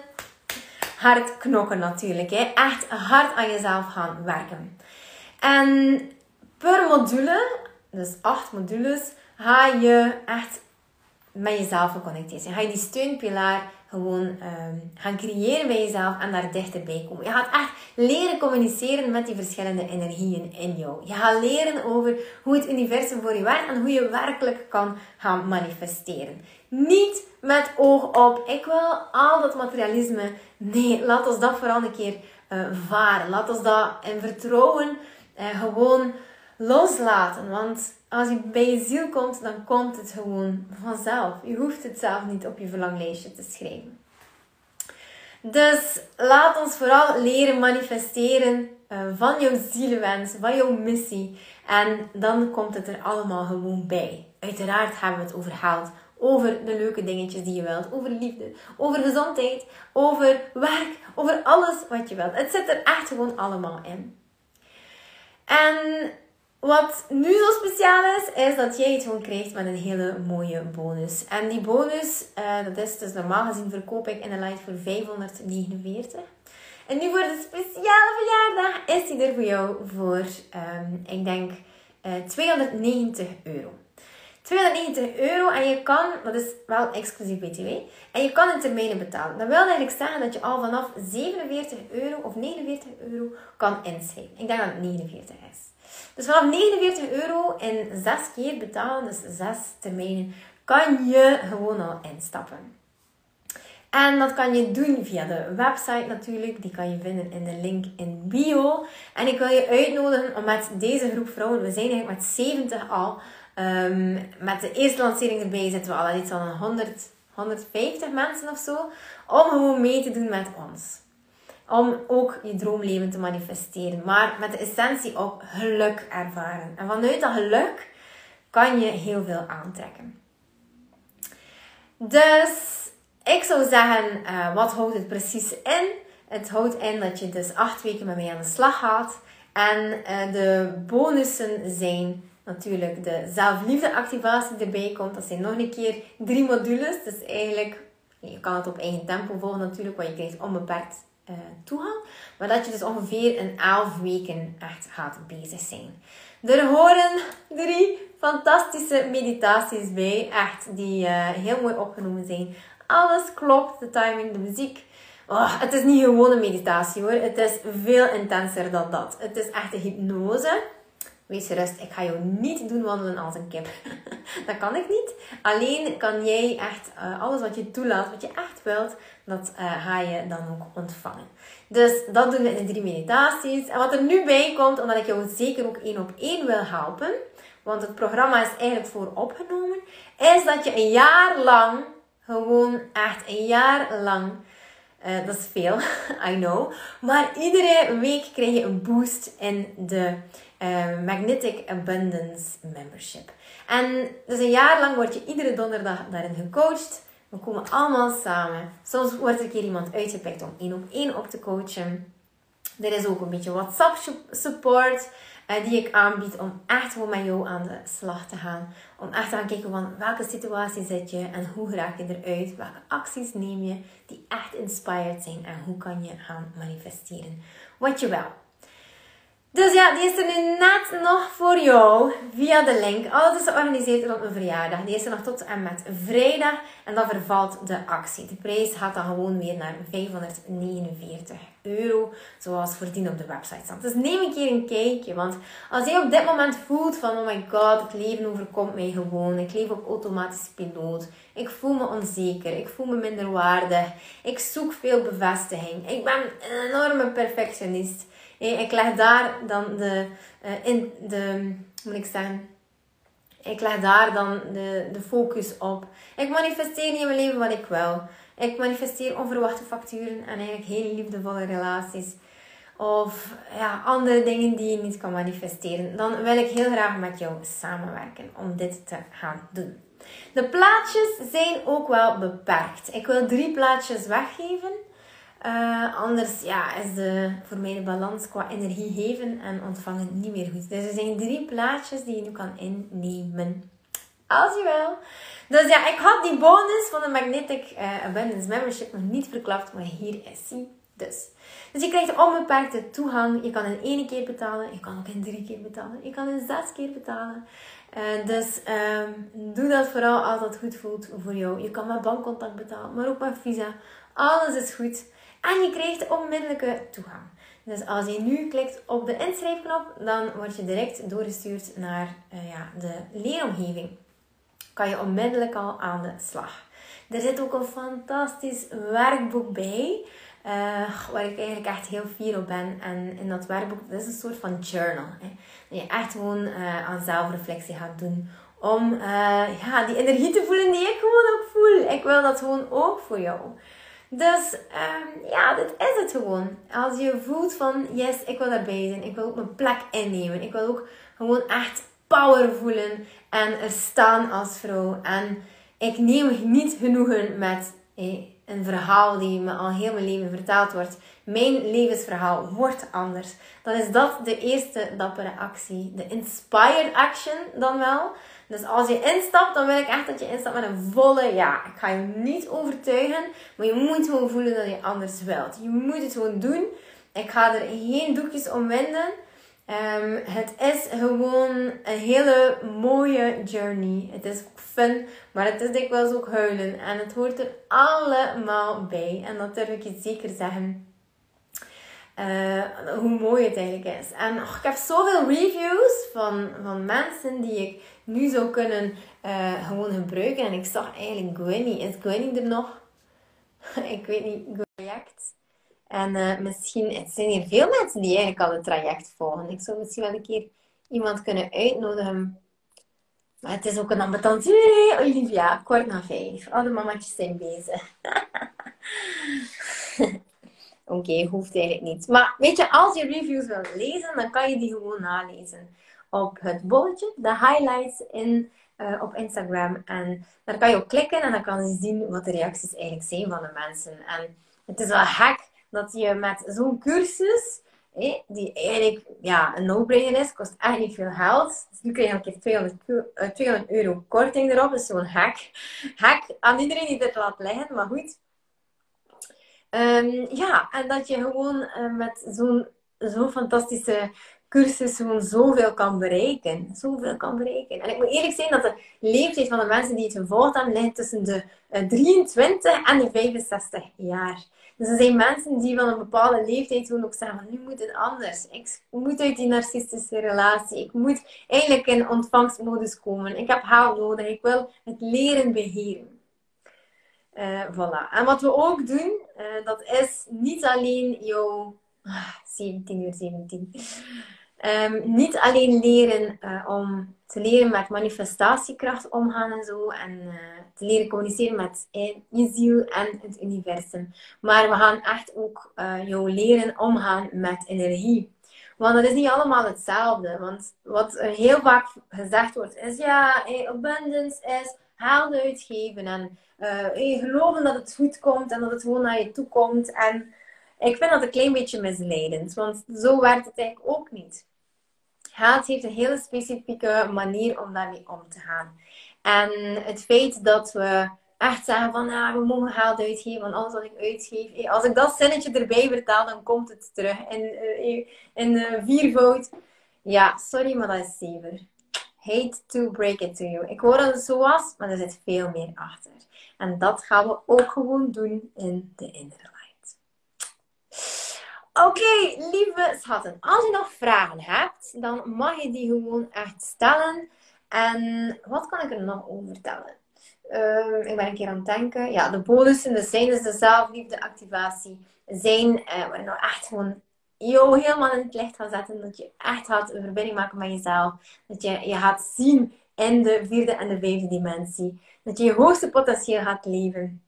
hard knokken natuurlijk. Hè. Echt hard aan jezelf gaan werken. En per module, dus acht modules, ga je echt met jezelf geconnecteerd zijn. Ga je die steunpilaar gewoon um, gaan creëren bij jezelf en daar dichterbij komen. Je gaat echt leren communiceren met die verschillende energieën in jou. Je gaat leren over hoe het universum voor je werkt en hoe je werkelijk kan gaan manifesteren. Niet met oog op, ik wil al dat materialisme. Nee, laat ons dat vooral een keer uh, varen. Laat ons dat in vertrouwen uh, gewoon loslaten. Want als je bij je ziel komt, dan komt het gewoon vanzelf. Je hoeft het zelf niet op je verlanglijstje te schrijven. Dus laat ons vooral leren manifesteren uh, van jouw zielenwens, van jouw missie. En dan komt het er allemaal gewoon bij. Uiteraard hebben we het over geld, over de leuke dingetjes die je wilt, over liefde, over gezondheid, over werk, over alles wat je wilt. Het zit er echt gewoon allemaal in. En wat nu zo speciaal is, is dat jij het gewoon krijgt met een hele mooie bonus. En die bonus, uh, dat is dus normaal gezien verkoop ik in een light voor 549. En nu voor de speciale verjaardag is die er voor jou voor, um, ik denk, uh, eh, 290 euro. 290 euro en je kan, dat is wel exclusief BTW, en je kan in termijnen betalen. Dat wil eigenlijk zeggen dat je al vanaf 47 euro of 49 euro kan inschrijven. Ik denk dat het 49 is. Dus vanaf 49 euro in 6 keer betalen, dus 6 termijnen, kan je gewoon al instappen. En dat kan je doen via de website natuurlijk. Die kan je vinden in de link in bio. En ik wil je uitnodigen om met deze groep vrouwen, we zijn eigenlijk met 70 al. Um, met de eerste lancering erbij zitten we al iets van 100, 150 mensen of zo. Om gewoon mee te doen met ons om ook je droomleven te manifesteren. Maar met de essentie op geluk ervaren. En vanuit dat geluk kan je heel veel aantrekken. Dus ik zou zeggen, uh, wat houdt het precies in? Het houdt in dat je dus acht weken met mij aan de slag gaat. En uh, de bonussen zijn natuurlijk de zelfliefde activatie die erbij komt. Dat zijn nog een keer drie modules. Dus eigenlijk, je kan het op eigen tempo volgen natuurlijk, want je krijgt onbeperkt uh, toegang. Maar dat je dus ongeveer een 11 weken echt gaat bezig zijn. Er horen drie fantastische meditaties bij. Echt, die uh, heel mooi opgenomen zijn. Alles klopt, de timing, de muziek. Oh, het is niet gewoon een meditatie hoor. Het is veel intenser dan dat. Het is echt een hypnose. Wees gerust, ik ga jou niet doen wandelen als een kip. dat kan ik niet. Alleen kan jij echt uh, alles wat je toelaat, wat je echt wilt, dat uh, ga je dan ook ontvangen. Dus dat doen we in de drie meditaties. En wat er nu bij komt, omdat ik jou zeker ook één op één wil helpen, want het programma is eigenlijk voor opgenomen, is dat je een jaar lang, gewoon echt een jaar lang, uh, dat is veel, I know, maar iedere week krijg je een boost in de uh, Magnetic Abundance Membership. En dus een jaar lang word je iedere donderdag daarin gecoacht We komen allemaal samen. Soms wordt er een keer iemand uitgepikt om één op één op te coachen. Er is ook een beetje WhatsApp support uh, die ik aanbied om echt gewoon met jou aan de slag te gaan. Om echt te gaan kijken van welke situatie zit je en hoe raak je eruit. Welke acties neem je die echt inspired zijn en hoe kan je gaan manifesteren wat je wel. Dus ja, die is er nu net nog voor jou via de link. Alles is georganiseerd rond mijn verjaardag. Die is er nog tot en met vrijdag. En dan vervalt de actie. De prijs gaat dan gewoon weer naar 549 euro. Zoals voordien op de website staat. Dus neem een keer een kijkje. Want als je op dit moment voelt van... Oh my god, het leven overkomt mij gewoon. Ik leef op automatische piloot. Ik voel me onzeker. Ik voel me minderwaardig. Ik zoek veel bevestiging. Ik ben een enorme perfectionist ik leg daar dan de, uh, in de, moet ik zeggen, ik leg daar dan de, de focus op. Ik manifesteer in mijn leven wat ik wil. Ik manifesteer onverwachte facturen en eigenlijk hele liefdevolle relaties. Of ja, andere dingen die je niet kan manifesteren. Dan wil ik heel graag met jou samenwerken om dit te gaan doen. De plaatjes zijn ook wel beperkt. Ik wil drie plaatjes weggeven. Uh, anders ja, is de, voor mij de balans qua energie geven en ontvangen niet meer goed. Dus er zijn drie plaatjes die je nu kan innemen. Als je wil. Dus ja, ik had die bonus van de Magnetic uh, Abundance Membership nog niet verklapt, maar hier is hij. Dus. dus je krijgt onbeperkte toegang. Je kan in één keer betalen. Je kan ook in drie keer betalen. Je kan in zes keer betalen. Uh, dus um, doe dat vooral als dat goed voelt voor jou. Je kan met bankcontact betalen, maar ook met visa. Alles is goed. En je krijgt onmiddellijke toegang. Dus als je nu klikt op de inschrijfknop, dan word je direct doorgestuurd naar uh, ja, de leeromgeving. Kan je onmiddellijk al aan de slag. Er zit ook een fantastisch werkboek bij. Uh, waar ik eigenlijk echt heel fier op ben. En in dat werkboek, dat is een soort van journal. Hè. Dat je echt gewoon uh, aan zelfreflectie gaat doen. Om ja, die energie te voelen die ik gewoon ook voel. Ik wil dat gewoon ook voor jou. Dus um, ja, dit is het gewoon. Als je voelt van, yes, ik wil daarbij zijn. Ik wil ook mijn plek innemen. Ik wil ook gewoon echt power voelen. En staan als vrouw. En ik neem niet genoegen met eh, een verhaal die me al heel mijn leven verteld wordt. Mijn levensverhaal wordt anders. Dan is dat de eerste dappere actie. De inspired action dan wel. Dus als je instapt, dan wil ik echt dat je instapt met een volle ja. Ik ga je niet overtuigen, maar je moet gewoon voelen dat je anders wilt. Je moet het gewoon doen. Ik ga er geen doekjes om winden. Um, het is gewoon een hele mooie journey. Het is fun, maar het is dikwijls ook huilen. En het hoort er allemaal bij. En dat durf ik je zeker zeggen. Uh, hoe mooi het eigenlijk is. En ik heb zoveel reviews van, van mensen die ik nu zou kunnen uh, gewoon gebruiken. En ik zag eigenlijk Gwenny. Is Gwenny er nog? ik weet niet. Project. En uh, misschien het zijn hier veel mensen die eigenlijk al het traject volgen. Ik zou misschien wel een keer iemand kunnen uitnodigen. Maar het is ook een ambetant Olivia. Kort na vijf. Alle mamatjes zijn bezig. Oké, hoeft eigenlijk niet. Maar weet je, als je reviews wil lezen, dan kan je die gewoon nalezen op het bolletje, de highlights in, uh, op Instagram. En daar kan je op klikken en dan kan je zien wat de reacties eigenlijk zijn van de mensen. En het is wel gek dat je met zo'n cursus, die eigenlijk ja, een no-brainer is, kost echt niet veel geld. Dus nu krijg je een keer 200, 200 euro korting erop. Is zo'n hack. Hack aan iedereen die dit laat liggen, maar goed. Um, ja, en dat je gewoon uh, met zo'n zo'n fantastische cursus gewoon zoveel kan bereiken. Zoveel kan bereiken. En ik moet eerlijk zijn dat de leeftijd van de mensen die het gevolgd hebben, ligt tussen de 23 eh, en de 65 jaar. Dus er zijn mensen die van een bepaalde leeftijd gewoon ook zeggen, nu moet het anders. Ik moet uit die narcistische relatie. Ik moet eigenlijk in ontvangstmodus komen. Ik heb haal nodig. Ik wil het leren beheren. Uh, voilà. En wat we ook doen, uh, dat is niet alleen jouw... Ah, 17 uur 17. Um, niet alleen leren uh, om te leren met manifestatiekracht omgaan en zo. En uh, te leren communiceren met je ziel en het universum. Maar we gaan echt ook uh, jou leren omgaan met energie. Want dat is niet allemaal hetzelfde. Want wat heel vaak gezegd wordt is ja, abundance is haal uitgeven en uh, geloven dat het goed komt en dat het gewoon naar je toe komt. En ik vind dat een klein beetje misleidend, want zo werkt het eigenlijk ook niet. Haat heeft een hele specifieke manier om daarmee om te gaan. En het feit dat we echt zeggen van ah, we mogen geld uitgeven, want alles wat ik uitgeef, als ik dat zinnetje erbij vertaal, dan komt het terug in, uh, in uh, viervoud. Ja, sorry, maar dat is zever. Hate to break it to you. Ik hoor dat het zo was, maar er zit veel meer achter. En dat gaan we ook gewoon doen in de Inner Oké, lieve schatten. Als je nog vragen hebt, dan mag je die gewoon echt stellen. En wat kan ik er nog over vertellen? Uh, ik ben een keer aan het denken. Ja, de bonussen, de zijn dus de zelfliefde activatie, zijn uh, waar nou echt gewoon jou helemaal in het licht gaan zetten. Dat je echt gaat een verbinding maken met jezelf. Dat je je gaat zien in de vierde en de vijfde dimensie. Dat je je hoogste potentieel gaat leven.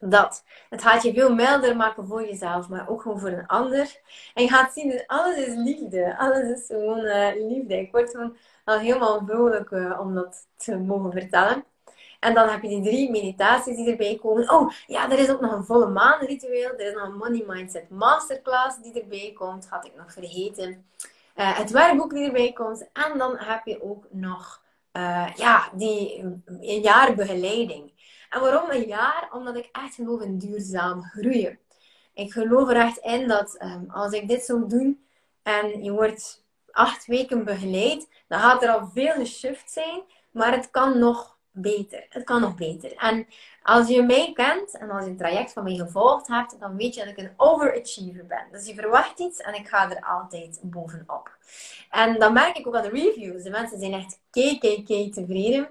Dat. Het gaat je veel milder maken voor jezelf, maar ook gewoon voor een ander. En je gaat zien dat alles is liefde. Alles is gewoon uh, liefde. Ik word gewoon al helemaal vrolijk uh, om dat te mogen vertellen. En dan heb je die drie meditaties die erbij komen. Oh, ja, er is ook nog een volle maan ritueel. Er is nog een Money Mindset Masterclass die erbij komt. Had ik nog vergeten. Uh, het werkboek die erbij komt. En dan heb je ook nog ja, die een jaar begeleiding. En waarom een jaar? Omdat ik echt geloof in duurzaam groeien. Ik geloof er echt in dat um, als ik dit zou doen en je wordt acht weken begeleid, dan gaat er al veel geshift zijn, maar het kan nog beter. Het kan nog beter. En als je mij kent en als je een traject van mij gevolgd hebt, dan weet je dat ik een overachiever ben. Dus je verwacht iets en ik ga er altijd bovenop. En dan merk ik ook aan de reviews. De mensen zijn echt kei, kei, kei tevreden.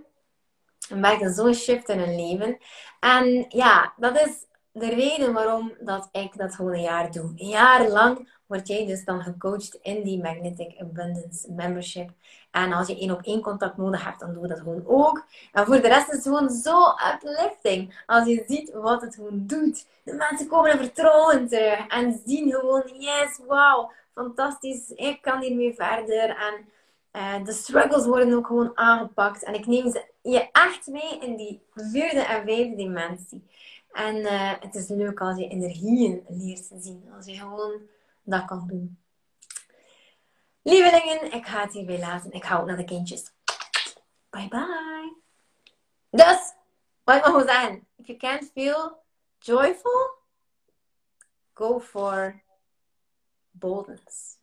En merken zo'n shift in hun leven. En ja, dat is de reden waarom dat ik dat gewoon een jaar doe. Een jaar lang word jij dus dan gecoacht in die Magnetic Abundance Membership. En als je één op één contact nodig hebt, dan doen we dat gewoon ook. En voor de rest is het gewoon zo uplifting. Als je ziet wat het gewoon doet. De mensen komen in vertrouwen terug. En zien gewoon, yes, wow, fantastisch. Ik kan hiermee verder. En uh, de struggles worden ook gewoon aangepakt. En ik neem ze je echt mee in die vierde en vijfde dimensie. En uh, het is leuk als je energieën leert te zien. Als je gewoon dat kan doen. Lievelingen, ik ga het hierbij laten. Ik hou naar de kindjes. Bye bye. Dus, wat ik nog zeggen. If you can't feel joyful, go for boldness.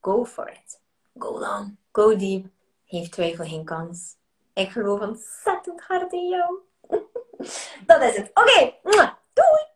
Go for it. Go long. Go deep. Heeft twijfel geen kans. Ik geloof ontzettend hard in jou. Dat is het. Oké. Doei.